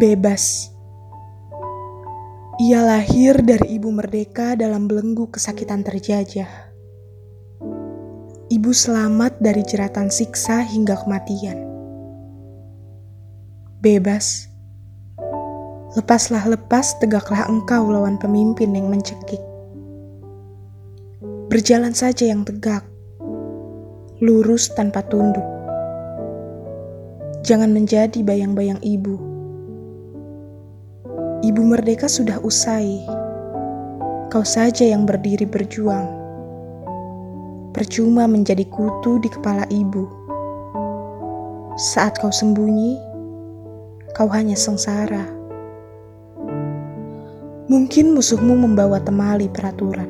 Bebas. Ia lahir dari ibu merdeka dalam belenggu kesakitan terjajah. Ibu selamat dari jeratan siksa hingga kematian. Bebas. Lepaslah lepas, tegaklah engkau lawan pemimpin yang mencekik. Berjalan saja yang tegak, lurus tanpa tunduk. Jangan menjadi bayang-bayang ibu. Ibu merdeka sudah usai. Kau saja yang berdiri berjuang. Percuma menjadi kutu di kepala ibu. Saat kau sembunyi, kau hanya sengsara. Mungkin musuhmu membawa temali peraturan.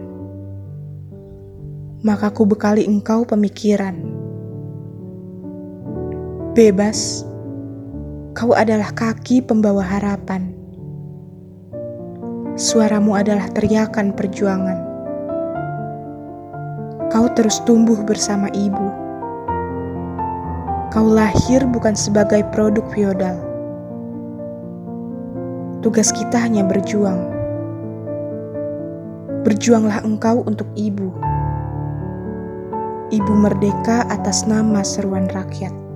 Maka ku bekali engkau pemikiran. Bebas, kau adalah kaki pembawa harapan. Suaramu adalah teriakan perjuangan. Kau terus tumbuh bersama ibu. Kau lahir bukan sebagai produk feodal. Tugas kita hanya berjuang Berjuanglah engkau untuk ibu. Ibu merdeka atas nama seruan rakyat.